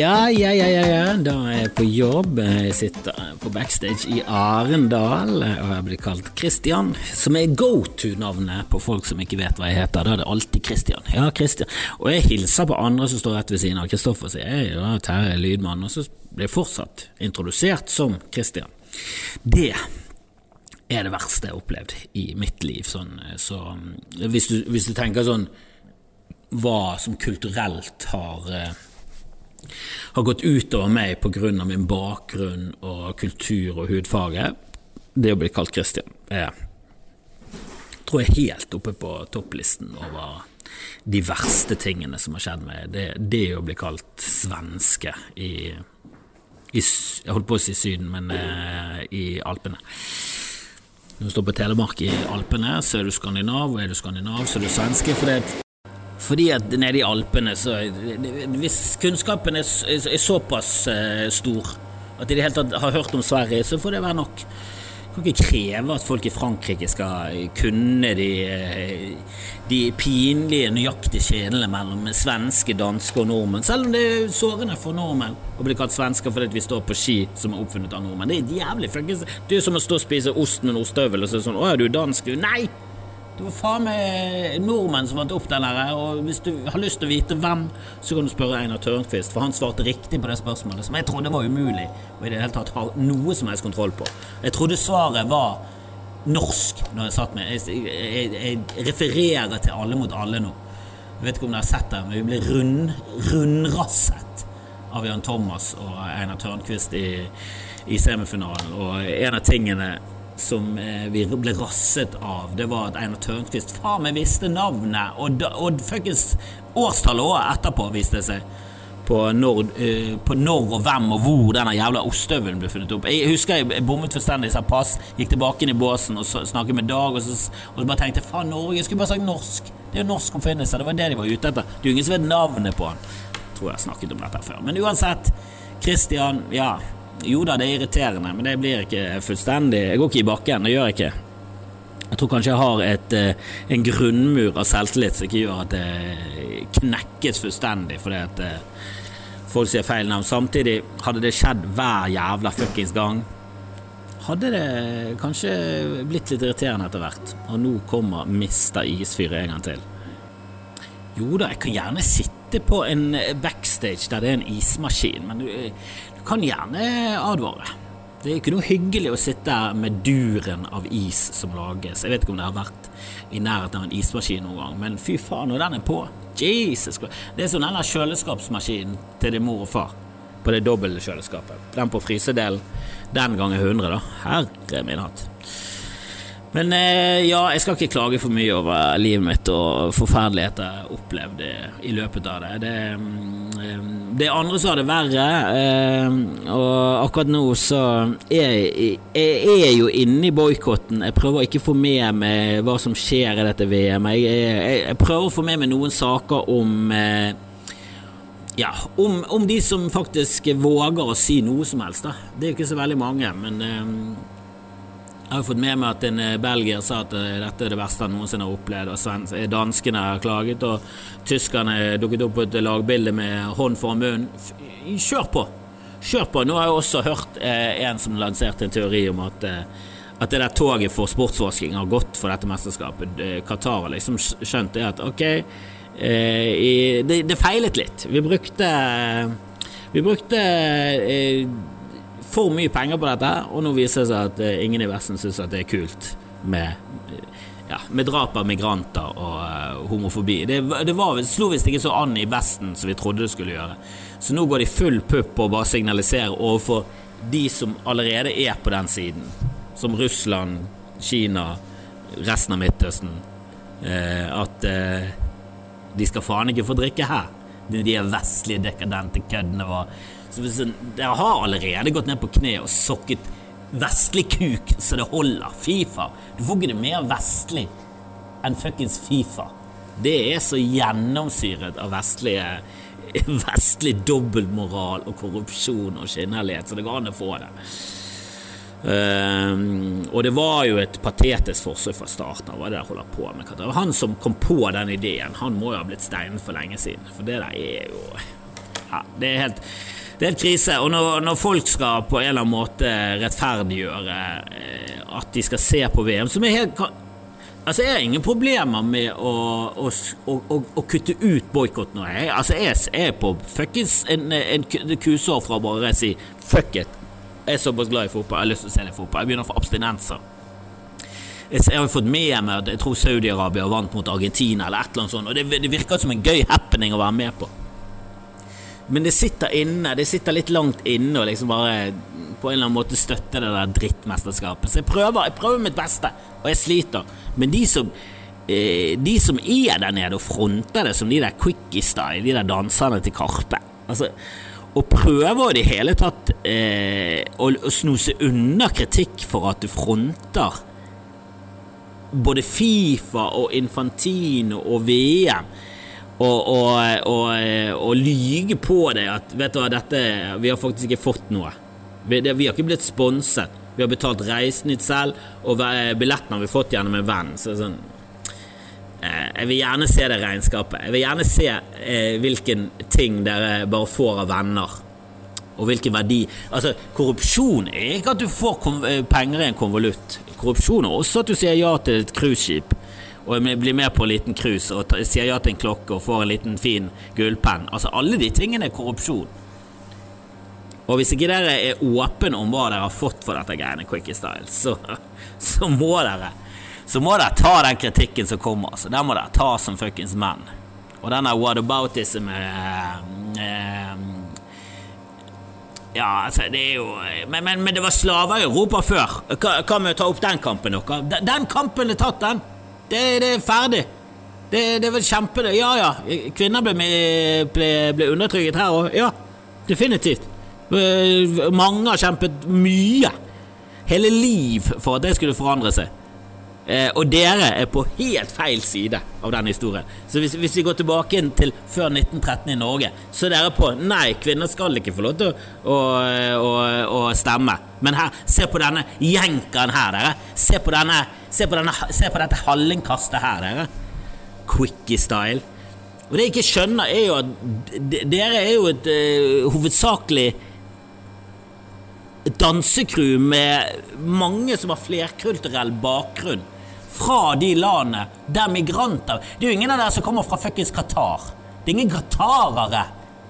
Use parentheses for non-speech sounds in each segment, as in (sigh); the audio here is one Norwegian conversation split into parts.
Ja, ja, ja, ja, ja. Da er jeg på jobb. Jeg sitter på backstage i Arendal, og jeg blir kalt Christian, som er go to-navnet på folk som ikke vet hva jeg heter. Da er det alltid Christian. Ja, Christian. Og jeg hilser på andre som står rett ved siden av. Kristoffer sier hei, da Terje lydmann, og så blir jeg fortsatt introdusert som Christian. Det er det verste jeg har opplevd i mitt liv. Sånn, så hvis du, hvis du tenker sånn hva som kulturelt har eh, har gått utover meg pga. min bakgrunn og kultur og hudfarge, det å bli kalt Christian, er tror jeg helt oppe på topplisten over de verste tingene som har skjedd meg. Det, det å bli kalt svenske i, i Jeg holdt på å si Syden, men eh, i Alpene. Når du står på Telemark i Alpene, så er du skandinav, og er du skandinav, så er du svenske. For det fordi at nede i Alpene så Hvis kunnskapen er, er, såpass uh, stor at de i det hele tatt har hørt om Sverige, så får det være nok. Du kan ikke kreve at folk i Frankrike skal kunne de, de pinlige, nøyaktige skillene mellom svenske, danske og nordmenn. Selv om det er sårende for nordmenn å bli kalt svensker fordi vi står på ski som er oppfunnet av nordmenn. Det er jævlig. Det er som å stå og spise ost med en ostehøvel og så er det sånn Å, er du dansk? Nei! Det var faen meg nordmenn som vant opp den der. Og hvis du har lyst til å vite hvem, så kan du spørre Einar Tørnquist, for han svarte riktig på det spørsmålet, som jeg trodde var umulig å i det hele tatt ha noe som helst kontroll på. Jeg trodde svaret var norsk når jeg satt med Jeg, jeg, jeg refererer til Alle mot alle nå. Jeg vet ikke om dere har sett det, men vi ble rund, rundrasset av Jan Thomas og Einar Tørnquist i, i semifinalen. Og en av tingene som eh, vi ble rasset av, det var at Einar Tørnquist faen vi visste navnet og, og fuckings årstallet òg etterpå, viste det seg. På når, uh, på når, og hvem og hvor denne jævla ostehøvelen ble funnet opp. Jeg husker jeg bommet fullstendig, sa pass, gikk tilbake inn i båsen og så, snakket med Dag, og så, og så bare tenkte faen, Norge, jeg skulle bare sagt norsk. Det er jo norsk oppfinnelse, det var det de var ute etter. Det er jo ingen som vet navnet på han. Tror jeg har snakket om dette før. Men uansett, Christian, ja jo da, det er irriterende, men det blir ikke fullstendig Jeg går ikke i bakken, det gjør jeg ikke. Jeg tror kanskje jeg har et, eh, en grunnmur av selvtillit som ikke gjør at det knekkes fullstendig fordi at eh, folk sier feil navn. Samtidig, hadde det skjedd hver jævla fuckings gang, hadde det kanskje blitt litt irriterende etter hvert. Og nå kommer Mister Isfyr en gang til. Jo da, jeg kan gjerne sitte på en backstage der det er en ismaskin, men du kan gjerne advare. Det er ikke noe hyggelig å sitte med duren av is som lages. Jeg vet ikke om det har vært i nærheten av en ismaskin noen gang, men fy faen, når den er på Jesus Det er som den kjøleskapsmaskinen til din mor og far på det dobbelte kjøleskapet. Den på frysedelen, den ganger 100, da. Herre min hatt. Men eh, ja, jeg skal ikke klage for mye over livet mitt og forferdeligheter jeg opplevde i løpet av det. Det, mm, det er andre som har det verre, eh, og akkurat nå så er jeg, jeg er jo inne i boikotten. Jeg prøver ikke å få med meg hva som skjer i dette VM. Jeg, jeg, jeg prøver å få med meg noen saker om eh, ja, om, om, de som faktisk våger å si noe som helst. Da. Det er jo ikke så veldig mange, men jeg har fått med meg at en eh, belgier sa at eh, dette er det verste han noensinne har opplevd. og eh, Danskene har klaget, og tyskerne dukket opp på et lagbilde med hånd foran munn. Kjør på! Kjør på! Nå har jeg også hørt en som lanserte en teori om at, at det der toget for sportsvasking har gått for dette mesterskapet. Qatar har liksom skjønt det at ok, det, det feilet litt. Vi brukte Vi brukte for mye penger på dette, og nå viser det seg at uh, ingen i Vesten syns at det er kult med, ja, med drap av migranter og uh, homofobi. Det, det var, slo visst ikke så an i Vesten som vi trodde det skulle gjøre. Så nå går de full pupp å bare signalisere overfor de som allerede er på den siden, som Russland, Kina, resten av Midtøsten, uh, at de skal faen ikke få drikke her. De, de vestlige dekadente køddene var så Dere har allerede gått ned på kne og sokket vestlig kuk så det holder. Fifa. Du får ikke det mer vestlig enn fuckings Fifa. Det er så gjennomsyret av vestlige (laughs) vestlig dobbeltmoral og korrupsjon og skinnhellighet så det går an å få det. Um, og det var jo et patetisk forsøk fra starten av. Han som kom på den ideen, han må jo ha blitt steinet for lenge siden. For det der er jo Ja, det er helt det er helt krise. Og når, når, folk skal på en eller annen måte rettferdiggjøre eh, at de skal se på VM, som er helt Altså, Jeg har ingen problemer med å, å, å, å kutte ut boikotten. Jeg, altså, jeg, jeg er på fuckings en, en, kusår fra bare å si fuck it. Jeg er såpass glad i fotball, jeg har lyst til å se litt fotball. Jeg begynner å få abstinenser. Jeg har jo fått med meg at jeg tror Saudi-Arabia vant mot Argentina, eller et eller annet sånt, og det, det virker som en gøy happening å være med på. Men det sitter inne, det sitter litt langt inne å liksom bare på en eller annen måte støtte det der drittmesterskapet. Så jeg prøver, jeg prøver mitt beste, og jeg sliter. Men de som, eh, de som er der nede og fronter det som de der quickie-style, de der danserne til Karpe altså, Og prøver i det hele tatt eh, å, å snuse unna kritikk for at du fronter både Fifa og Infantino og VM og, og, og, og lyge på det at vet du hva, dette, vi har faktisk ikke fått noe. Vi, det, vi har ikke blitt sponset. Vi har betalt reisen ut selv, og billetten har vi fått gjennom en venn. Så sånn, eh, jeg vil gjerne se det regnskapet. Jeg vil gjerne se eh, hvilken ting dere bare får av venner. Og hvilken verdi Altså, korrupsjon er ikke at du får eh, penger i en konvolutt. Korrupsjon er også at du sier ja til et cruiseskip og blir med på en liten cruise og sier ja til en klokke og får en liten fin gullpenn. Altså, alle de tingene er korrupsjon. Og hvis ikke dere er åpne om hva dere har fått for dette greiene, Quickie Style, så, så, må dere Så må dere ta den kritikken som kommer. Så den må dere ta som fuckings menn. Og denne whataboutism eh, eh, ja, altså, det er jo men, men, men, det var slaver i Europa før. Hva, med å ta opp den kampen dere? Den kampen er tatt, den! Det, det er ferdig. Det, det vel kjempe... Ja, ja. Kvinner ble, ble, ble undertrykket her òg. Ja, definitivt. Eh, mange har kjempet mye. Hele liv for at det skulle forandre seg. Eh, og dere er på helt feil side av den historien. Så hvis, hvis, vi går tilbake til før 1913 i Norge, så er dere på nei, kvinner skal ikke få lov til å, å, å, stemme. Men her, se på denne jenkeren her, dere. Se på denne Se på, denne, se på dette hallingkastet her, dere. Quickie-style. Og det jeg ikke skjønner, er jo at dere er jo et uh, hovedsakelig dansecrew med mange som har flerkulturell bakgrunn fra de landene der migranter Det er jo ingen av dere som kommer fra fuckings Qatar. Det er ingen qatarere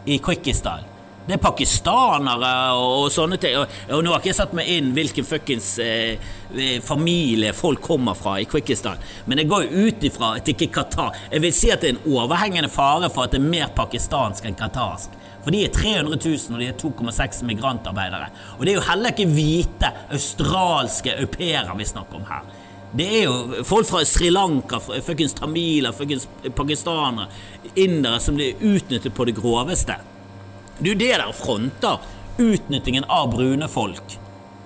i Quickie-style. Det er pakistanere og, og sånne ting. Og, og, nå har ikke jeg satt meg inn hvilken fuckings eh, eh familie folk kommer fra i Quickistan, men jeg går jo ut ifra at ikke Qatar. Jeg vil si at det er en overhengende fare for at det er mer pakistansk enn qatarsk. For de er 300 000, og de er 2,6 migrantarbeidere. Og det er jo heller ikke hvite australske au pairer vi snakker om her. Det er jo folk fra Sri Lanka, fuckings tamiler, fuckings pakistanere, indere som blir utnyttet på det groveste. Det er jo det der fronter. Utnyttingen av brune folk.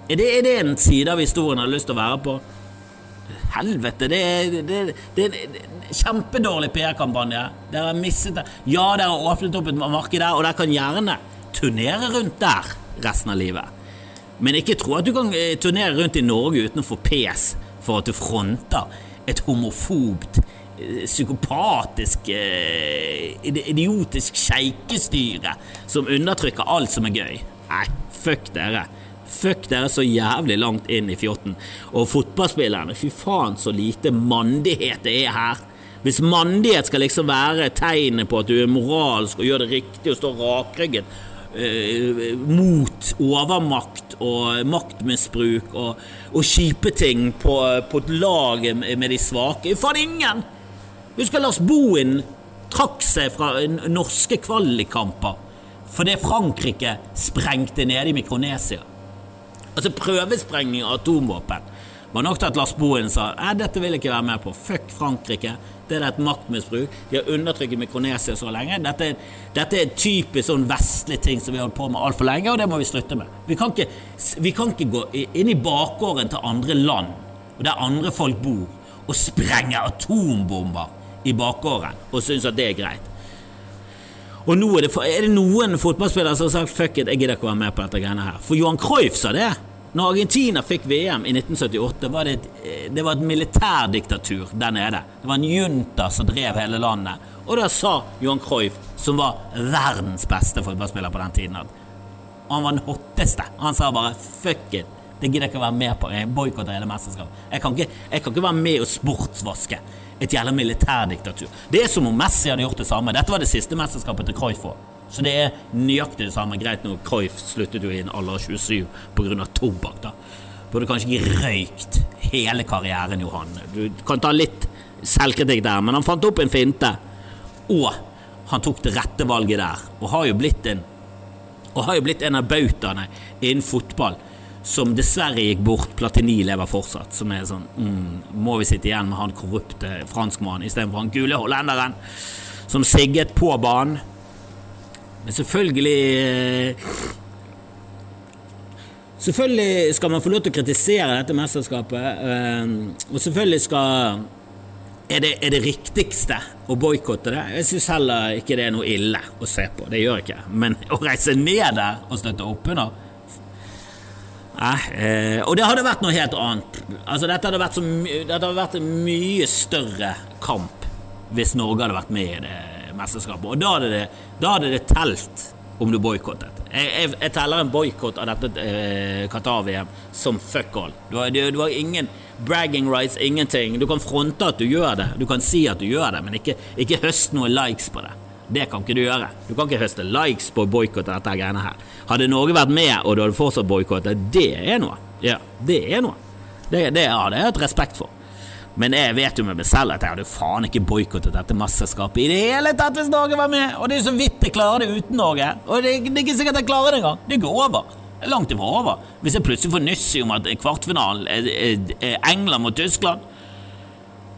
Er det, er det en side av historien jeg har lyst til å være på? Helvete, det er, det, det, det kjempedårlig PR-kampanje. Dere har mistet det. Ja, dere har åpnet opp et marked der, og dere kan gjerne turnere rundt der resten av livet. Men ikke tro at du kan eh, turnere rundt i Norge uten å få pes for at du fronter et homofobt psykopatisk, eh, idiotisk sjeikestyre som undertrykker alt som er gøy. Nei, fuck dere. Fuck dere så jævlig langt inn i fjotten. Og fotballspillerne, fy faen så lite mandighet det er her. Hvis mandighet skal liksom være tegnet på at du er moralsk og gjør det riktig og står rakrygget eh, mot overmakt og maktmisbruk og, og kjipe ting på, på et lag med de svake Faen, ingen! Husker Lars Bohin trakk seg fra norske kvalikkamper fordi Frankrike sprengte nede i Mikronesia. Altså prøvesprengning av atomvåpen var nok til at Lars Bohin sa at dette vil jeg ikke være med på. Fuck Frankrike. Det er et maktmisbruk. De har undertrykket Mikronesia så lenge. Dette, dette er typisk sånn vestlig ting som vi har holdt på med altfor lenge, og det må vi slutte med. Vi kan ikke, vi kan ikke gå inn i bakgården til andre land, og der andre folk bor, og sprenge atombomber i bakgården og synes at det er greit. Og nå er det, er det noen fotballspillere som har sagt 'fuck it, jeg gidder ikke å være med på dette greiene her'. For Johan Cruyff sa det. Når Argentina fikk VM i 1978, var det et, eh, det var et militærdiktatur der nede. Det var en junta som drev hele landet. Og da sa Johan Cruyff, som var verdens beste fotballspiller på den tiden, at han var den hotteste. Han sa bare 'fuck it'. Det gidder jeg ikke å være med på. Jeg boikotter hele mesterskapet. Jeg kan, jeg kan ikke være med og sportsvaske et jævla militærdiktatur. Det er som om Messi hadde gjort det samme. Dette var det siste mesterskapet til Cruyff òg. Så det er nøyaktig det samme. Greit nok, Cruyff sluttet jo i en alder av 27 pga. tobakk. da. Burde kanskje ikke røykt hele karrieren, Johan. Du kan ta litt selvkritikk der, men han fant opp en finte. Og han tok det rette valget der, og har jo blitt en, og har jo blitt en av bautaene innen fotball som dessverre gikk bort. Platini lever fortsatt. Som er sånn mm, Må vi sitte igjen med han korrupte franskmannen istedenfor han gule hollenderen som sigget på banen? Men selvfølgelig eh, Selvfølgelig skal man få lov til å kritisere dette mesterskapet, eh, og selvfølgelig skal er det, er det riktigste å boikotte det? Jeg syns heller ikke det er noe ille å se på. Det gjør jeg ikke. Men å reise ned der og støtte opp Nei, eh, og det hadde vært noe helt annet. Altså, dette hadde vært, så dette hadde vært en mye større kamp hvis Norge hadde vært med i det mesterskapet. Og da hadde det, da hadde det telt om du boikottet. Jeg, jeg, jeg, teller en boikott av dette eh, Qatar-VM som fuck all. Du har, du, du har, ingen bragging rights, ingenting. Du kan fronte at du gjør det, du kan si at du gjør det, men ikke, ikke høst noen likes på det. Det kan ikke du gjøre. Du kan ikke høste likes på å boikotte dette greiene her. Hadde Norge vært med, og du hadde fortsatt boikottet, det er noe. Ja, det er noe. Det, det, ja, har jeg et respekt for. Men jeg vet jo med meg selv at jeg hadde faen ikke boikottet dette mesterskapet i det hele tatt hvis Norge var med! Og det er så vidt jeg klarer det uten Norge. Og det, det er ikke sikkert jeg klarer det engang. Det går over. Er langt ifra over. Hvis jeg plutselig får nyss om at kvartfinalen er, England mot Tyskland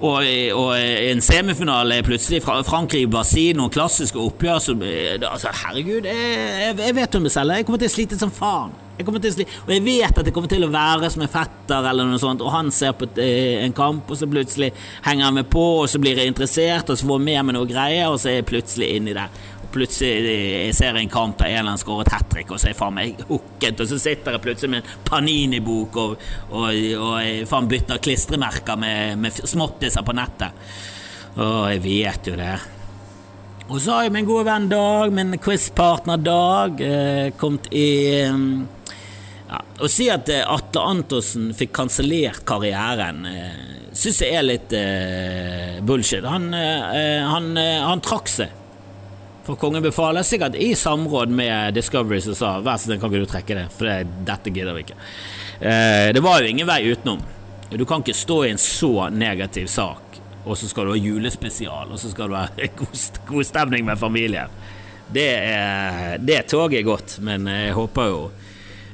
og, og, en semifinale plutselig fra Frankrike-Brasil, noen klassiske oppgjør som altså, Herregud, jeg, jeg vet om meg selv. Jeg kommer til å slite som faen. Jeg kommer til å sli og jeg vet at jeg kommer til å være som en fetter, eller noe sånt, og han ser på eh, en kamp, og så plutselig henger han med på, og så blir jeg interessert, og så får jeg med meg noe greier, og så er jeg plutselig inni det plutselig jeg ser en kamp der Erlend skåret hat trick, og så er jeg faen meg hooket, og så sitter jeg plutselig med en Panini-bok og, og, og jeg faen bytter klistremerker med, med småttiser på nettet. Å, jeg vet jo det. Og så har jeg min gode venn Dag, min quizpartner Dag, eh, kommet i mm, ja, Å si at eh, Atle Antonsen fikk kansellert karrieren, eh, syns jeg er litt eh, bullshit. Han, han, han trakk seg for kongen befaler, sikkert i samråd med Discovery, som sa vær så snill, kan ikke du trekke det, for det, dette gidder vi ikke. Det var jo ingen vei utenom. Du kan ikke stå i en så negativ sak, og så skal du ha julespesial, og så skal du ha (laughs) god, god stemning med familien. Det, er, det toget er godt, men jeg håper jo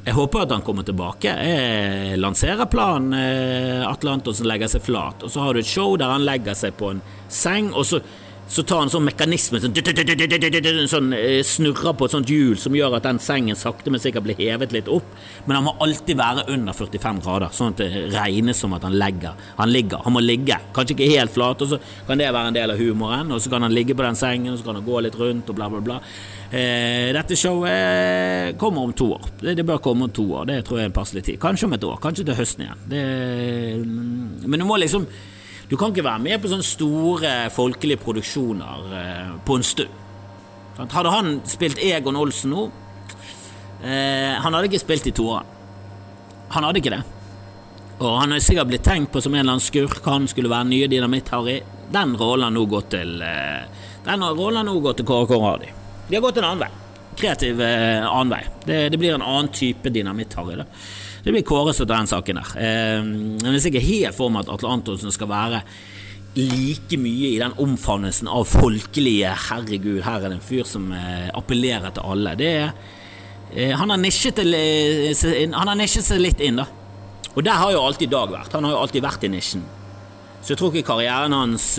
jeg håper at han kommer tilbake. Jeg lanserer planen. Eh, Atle Antonsen legger seg flat, og så har du et show der han legger seg på en seng, og så så tar han sånn mekanisme sånn, sånn, snurrer på et sånt hjul som gjør at den sengen sakte, men sikkert blir hevet litt opp. Men han må alltid være under 45 grader, sånn at det regnes som at han legger. Han ligger. Han må ligge. Kanskje ikke helt flat, og så kan det være en del av humoren. Og så kan han ligge på den sengen, og så kan han gå litt rundt, og bla, bla, bla. Eh, dette showet kommer om to år. Det, det, bør komme om to år. Det tror jeg er en passelig tid. Kanskje om et år. Kanskje til høsten igjen. Det, men du må liksom du kan ikke være med på sånne store folkelige produksjoner eh, på en stund. Hadde han spilt Egon Olsen nå eh, Han hadde ikke spilt i toeren. Han hadde ikke det. Og han er sikkert blitt tenkt på som en eller annen skurk. Han skulle være nye Dynamitt-Harry. Den rollen har nå gått til eh, Den rollen nå gått til Kåre Conradi. De har gått en annen vei. Kreativ eh, annen vei. Det, det, blir en annen type Dynamitt-Harry. Det blir Kåre som tar den saken der. Eh, jeg er helt for meg at Atle Antonsen skal være like mye i den omfavnelsen av folkelige 'herregud, her er det en fyr som eh, appellerer til alle'. Det er, eh, han, har han har nisjet seg litt inn, da. Og der har jo alltid Dag vært. Han har jo alltid vært i nisjen. Så jeg tror ikke karrieren hans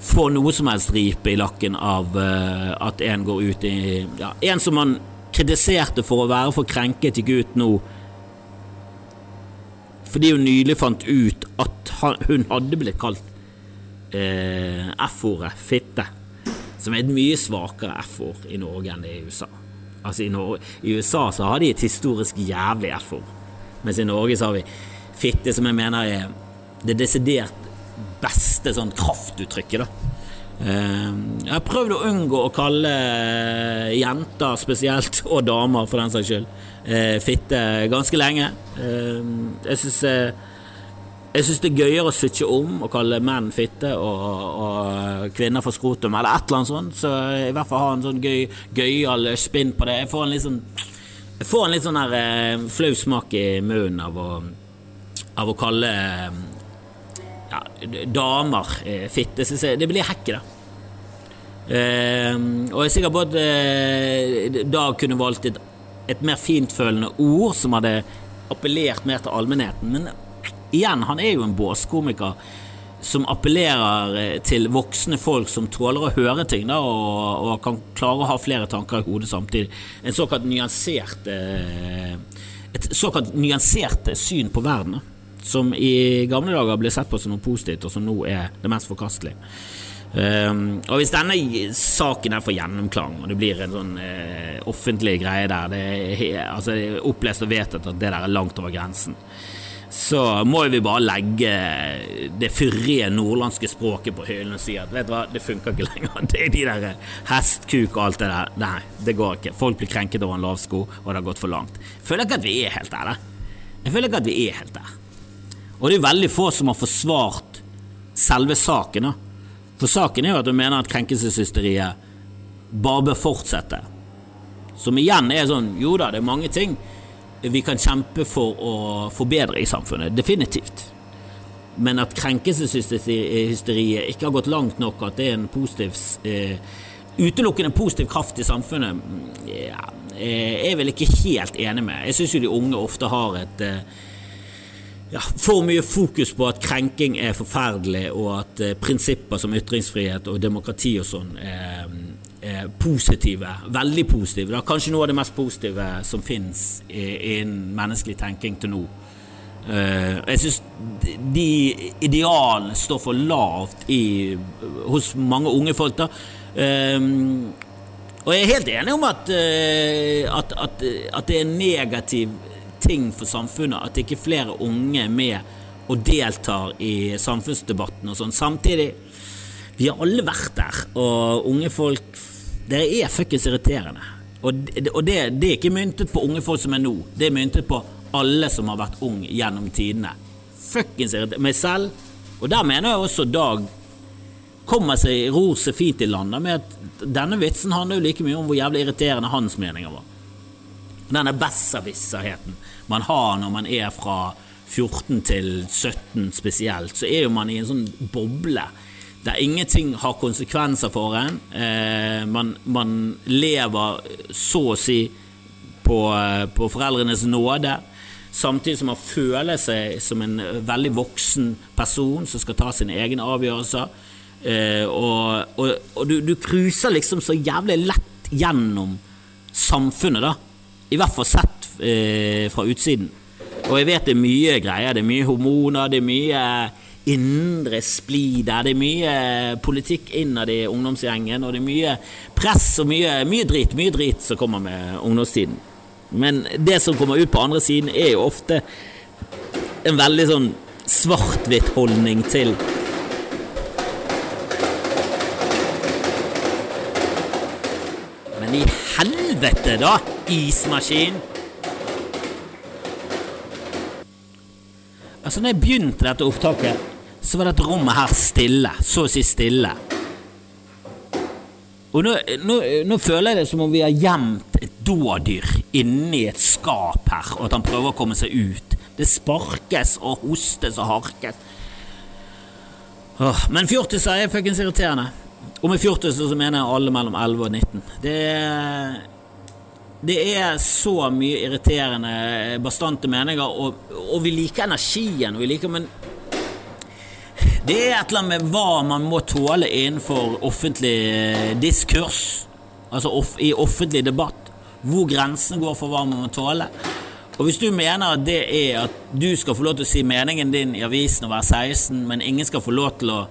får noe som helst ripe i lakken av at en går ut i ja, En som han kritiserte for å være for krenket, gikk ut nå fordi hun nylig fant ut at hun hadde blitt kalt eh, F-ordet fitte, som er et mye svakere F-ord i Norge enn det i USA. Altså i, Norge, I USA så har de et historisk jævlig F-ord. Mens i Norge så har vi fitte, som jeg mener er det desidert beste sånn kraftuttrykket, da. Ehm, jeg har prøvd å unngå å kalle jenter spesielt, og damer for den saks skyld, eh, fitte ganske lenge. Ehm, jeg syns jeg syns det er gøyere å switche om og kalle menn fitte og, og, kvinner for skrotum, eller et eller annet sånt. Så i hvert fall ha en sånn gøy, gøyal spinn på det. Jeg får en litt sånn, jeg får en litt sånn her eh, flau smak i munnen av å, av å kalle ja, damer eh, fitte. Jeg, det blir hekket, det. Eh, og jeg er sikker på at eh, Dag kunne valgt et, et mer fintfølende ord som hadde appellert mer til allmennheten. Men igjen, han er jo en båskomiker som appellerer eh, til voksne folk som tåler å høre ting da, og, og, kan klare å ha flere tanker i hodet samtidig. En såkalt nyansert eh, et såkalt nyansert syn på verden, som i gamle dager ble sett på som noe positivt, og som nå er det mest forkastelige. Um, og hvis denne saken er for gjennomklang, og det blir en sånn uh, offentlig greie der det er, altså, Opplest og vedtatt at det der er langt over grensen, så må vi bare legge det fyrige nordlandske språket på hyllen og si at vet du hva, det funker ikke lenger. (laughs) Det er de der hestkuk og alt det der. Nei, det går ikke. Folk blir krenket over en lavsko, og det har gått for langt. Jeg føler ikke at vi er helt der. Jeg føler ikke at vi er helt der. Og det er veldig få som har forsvart selve saken. For saken er jo at hun mener at krenkelseshysteriet bare bør fortsette. Som igjen er sånn Jo da, det er mange ting vi kan kjempe for å forbedre i samfunnet. Definitivt. Men at krenkelseshysteriet ikke har gått langt nok, at det er en positiv eh, utelukkende positiv kraft i samfunnet, ja, er jeg vel ikke helt enig med. Jeg syns jo de unge ofte har et eh, ja, for mye fokus på at krenking er forferdelig, og at eh, prinsipper som ytringsfrihet og demokrati og sånn er, Eh, positive, veldig positive. Det er kanskje noe av det mest positive som finnes innen menneskelig tenking til nå. Eh, jeg syns de idealene står for lavt i, hos mange unge folk. da Eh, Og jeg er helt enig om at, uh, at, at, at, det er negativt negativ ting for samfunnet at ikke flere unge er med og deltar i samfunnsdebatten og sånn. Samtidig, vi har alle vært der, og unge folk dere er fuckings irriterende. Og, det, og det, det, er ikke myntet på unge folk som er nå, det er myntet på alle som har vært ung gjennom tidene. Fuckings irriterende. Meg selv. Og der mener jeg også Dag kommer seg ror seg fint i landet med at denne vitsen handler jo like mye om hvor jævlig irriterende hans meninger var. Denne besserwisserheten man har når man er fra 14 til 17 spesielt, så er jo man i en sånn boble der ingenting har konsekvenser for en. Eh, man, man, lever så å si på, eh, på, foreldrenes nåde, samtidig som man føler seg som en veldig voksen person som skal ta sine egne avgjørelser. Eh, og, og, og du, du cruiser liksom så jævlig lett gjennom samfunnet, da. I hvert fall sett eh, fra utsiden. Og jeg vet det er mye greier. Det er mye hormoner, det er mye indre splid der. Det er mye politikk innad i ungdomsgjengen, og det er mye press og mye, mye drit, mye drit som kommer med ungdomstiden. Men det som kommer ut på andre siden, er jo ofte en veldig sånn svart-hvitt holdning til Men i helvete, da, ismaskin! Altså, når jeg begynte dette opptaket så var dette rommet her stille. Så å si stille. Og nå, nå, nå, føler jeg det som om vi har gjemt et dådyr inni et skap her, og at han prøver å komme seg ut. Det sparkes og hostes og harkes. Åh, men fjortiser er fuckings irriterende. Og med fjortiser så mener jeg alle mellom 11 og 19. Det er det er så mye irriterende, bastante meninger, og, og vi liker energien, vi liker, men det er et eller annet med hva man må tåle innenfor offentlig eh, diskurs, altså off i offentlig debatt. Hvor grensen går for hva man må tåle. Og hvis du mener at det er at du skal få lov til å si meningen din i avisen og være 16, men ingen skal få lov til å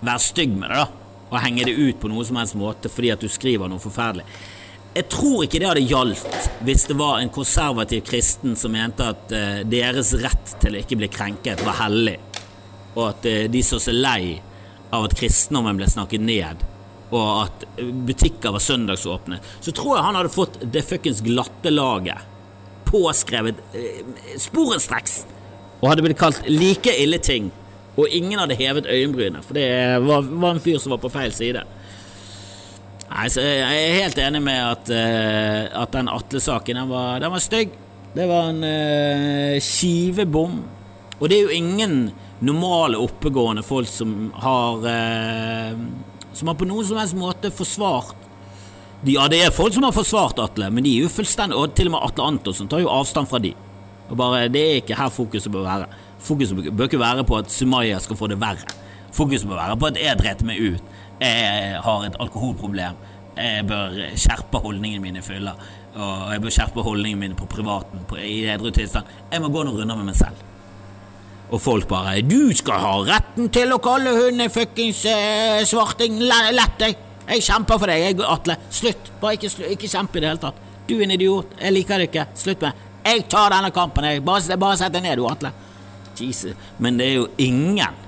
være stygg med det, da, og henge det ut på noen som helst måte fordi at du skriver noe forferdelig jeg tror ikke det hadde gjaldt hvis det var en konservativ kristen som mente at uh, deres rett til å ikke bli krenket var hellig, og at uh, de så seg lei av at kristendommen ble snakket ned, og at butikker var søndagsåpne. Så tror jeg han hadde fått det fuckings glatte laget påskrevet sporenstreks, og hadde blitt kalt like ille ting, og ingen hadde hevet øyenbrynet, for det var, var en fyr som var på feil side. Nei, Jeg er helt enig med at, uh, at den Atle-saken den var, den var stygg. Det var en uh, skivebom. Og det er jo ingen normale, oppegående folk som har uh, Som har på noen som helst måte forsvart Ja, det er folk som har forsvart Atle, men de er jo fullstendig Og til og med Atle Antonsen tar jo avstand fra de. Og bare, Det er ikke her fokuset bør være. Fokuset bør ikke være på at Sumaya skal få det verre. Fokuset bør være på at jeg dreit meg ut jeg har et alkoholproblem. Jeg bør skjerpe holdningene mine i fylla. Og jeg bør skjerpe holdningene mine på privaten på, i edru tilstand. Jeg må gå noen runder med meg selv. Og folk bare 'Du skal ha retten til å kalle hunden fuckings eh, svarting. Lett deg. Jeg kjemper for deg, jeg, Atle. Slutt. Bare ikke, ikke kjempe i det hele tatt. Du er en idiot. Jeg liker det ikke. Slutt med Jeg tar denne kampen, jeg. Bare, bare sett deg ned, du, Atle. Jesus. Men det er jo ingen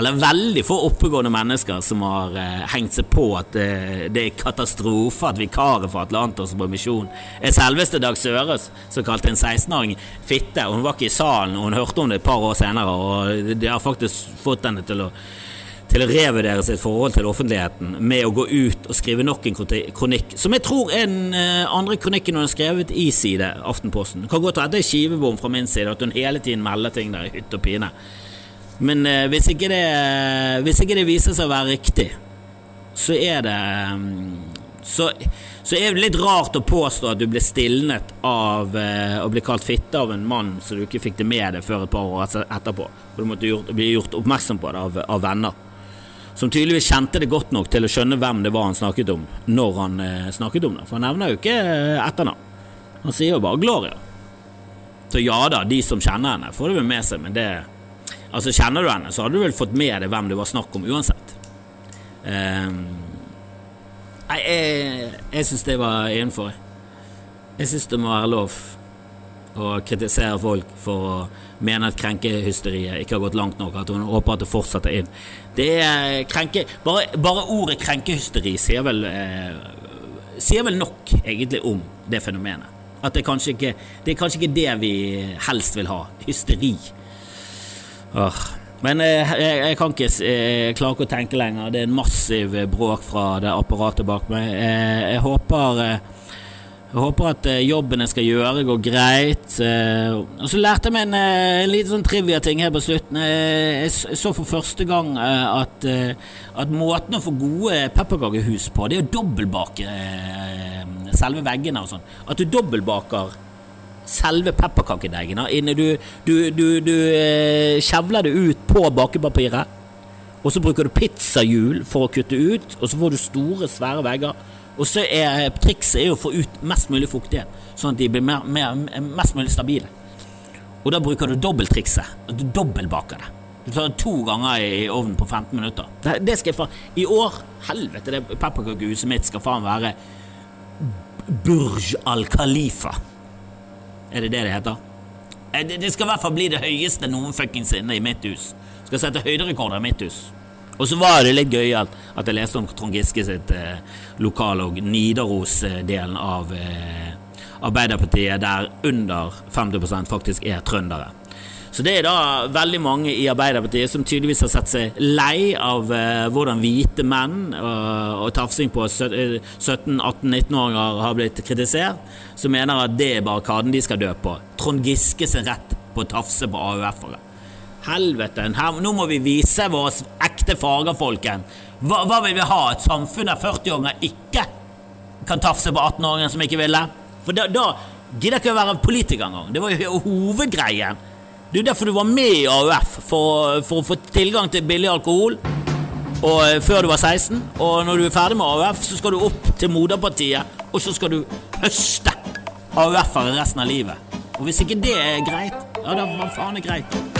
eller veldig få oppegående mennesker som har eh, hengt seg på at eh, det er katastrofe at vikaret for Atlantos på misjon er selveste Dag Søres, som kalte en 16-åring fitte. Hun var ikke i salen, og hun hørte om det et par år senere, og det har faktisk fått henne til å til å revurdere sitt forhold til offentligheten med å gå ut og skrive nok en kronikk, som jeg tror er den eh, andre kronikken hun har skrevet i side Aftenposten. Det kan godt være at det er skivebom fra min side, at hun hele tiden melder ting der i hytt og pine. Men eh, hvis, ikke det, hvis ikke det viser seg å være riktig, så er det mm, så, så, er det litt rart å påstå at du ble stilnet av eh, å bli kalt fitte av en mann så du ikke fikk det med deg før et par år etterpå. Og du måtte gjort, bli gjort oppmerksom på det av, av, venner. Som tydeligvis kjente det godt nok til å skjønne hvem det var han snakket om, når han eh, snakket om det. For han nevner jo ikke eh, etternavn. Han sier jo bare Gloria. Så ja da, de som kjenner henne, får det vel med seg, men det Altså Kjenner du henne, så hadde du vel fått med deg hvem det var snakk om uansett. Um, nei, jeg, jeg syns det var innenfor. Jeg syns det må være lov å kritisere folk for å mene at krenkehysteriet ikke har gått langt nok, at hun håper at det fortsetter inn. Det er krenke... Bare, bare ordet krenkehysteri sier vel, eh, sier vel nok, egentlig, om det fenomenet. At det, kanskje ikke, det er kanskje ikke det vi helst vil ha. Hysteri. Åh. Men jeg, jeg, jeg, kan ikke jeg klarer ikke å tenke lenger. Det er en massiv bråk fra det apparatet bak meg. Jeg, eh, jeg håper eh, jeg håper at jobben jeg skal gjøre, går greit. Og så lærte jeg meg en, en liten sånn trivia-ting her på slutten. Jeg så for første gang at, at måten å få gode pepperkakehus på, det er å dobbeltbake selve veggene og sånn. At du dobbeltbaker selve pepperkakedeigen. Du, du, du, du eh, kjevler det ut på bakepapiret, og så bruker du pizzahjul for å kutte ut, og så får du store, svære vegger. Og så er eh, trikset er å få ut mest mulig fuktighet, sånn at de blir mer, mer, mest mulig stabile. Og da bruker du dobbelttrikset. Du dobbeltbaker det. Du tar det to ganger i ovnen på 15 minutter. Det, det skal jeg faen I år, helvete, det pepperkakehuset mitt skal faen være Burj al Khalifa. Er det det det heter? Eh, det skal i hvert fall bli det høyeste noen fuckings inne i mitt hus. Skal sette høyderekorder i mitt hus. Og så var det litt gøyalt at jeg leste om Trond Giske sitt eh, lokal- og Nidaros-delen av eh, Arbeiderpartiet, der under 50% faktisk er trøndere. Så det er da veldig mange i Arbeiderpartiet som tydeligvis har sett seg lei av uh, hvordan hvite menn uh, og tafsing på 17-18-19-åringer eh, har blitt kritisert, som mener at det er barrikaden de skal dø på. Trond Giske sin rett på å tafse på AUF-ere. Helvete, her, nå må vi vise våre ekte farger, folken. Hva, hva, vil vi ha? Et samfunn der 40-åringer ikke kan tafse på 18-åringer som ikke ville? For da, da gidder ikke å være politiker engang. Det var jo hovedgreien. Det er derfor du var med i AUF, for, for å få tilgang til billig alkohol og, eh, før du var 16. Og når du er ferdig med AUF, så skal du opp til moderpartiet, og så skal du høste AUF-ere resten av livet. Og hvis ikke det er greit, ja, da hva faen er greit?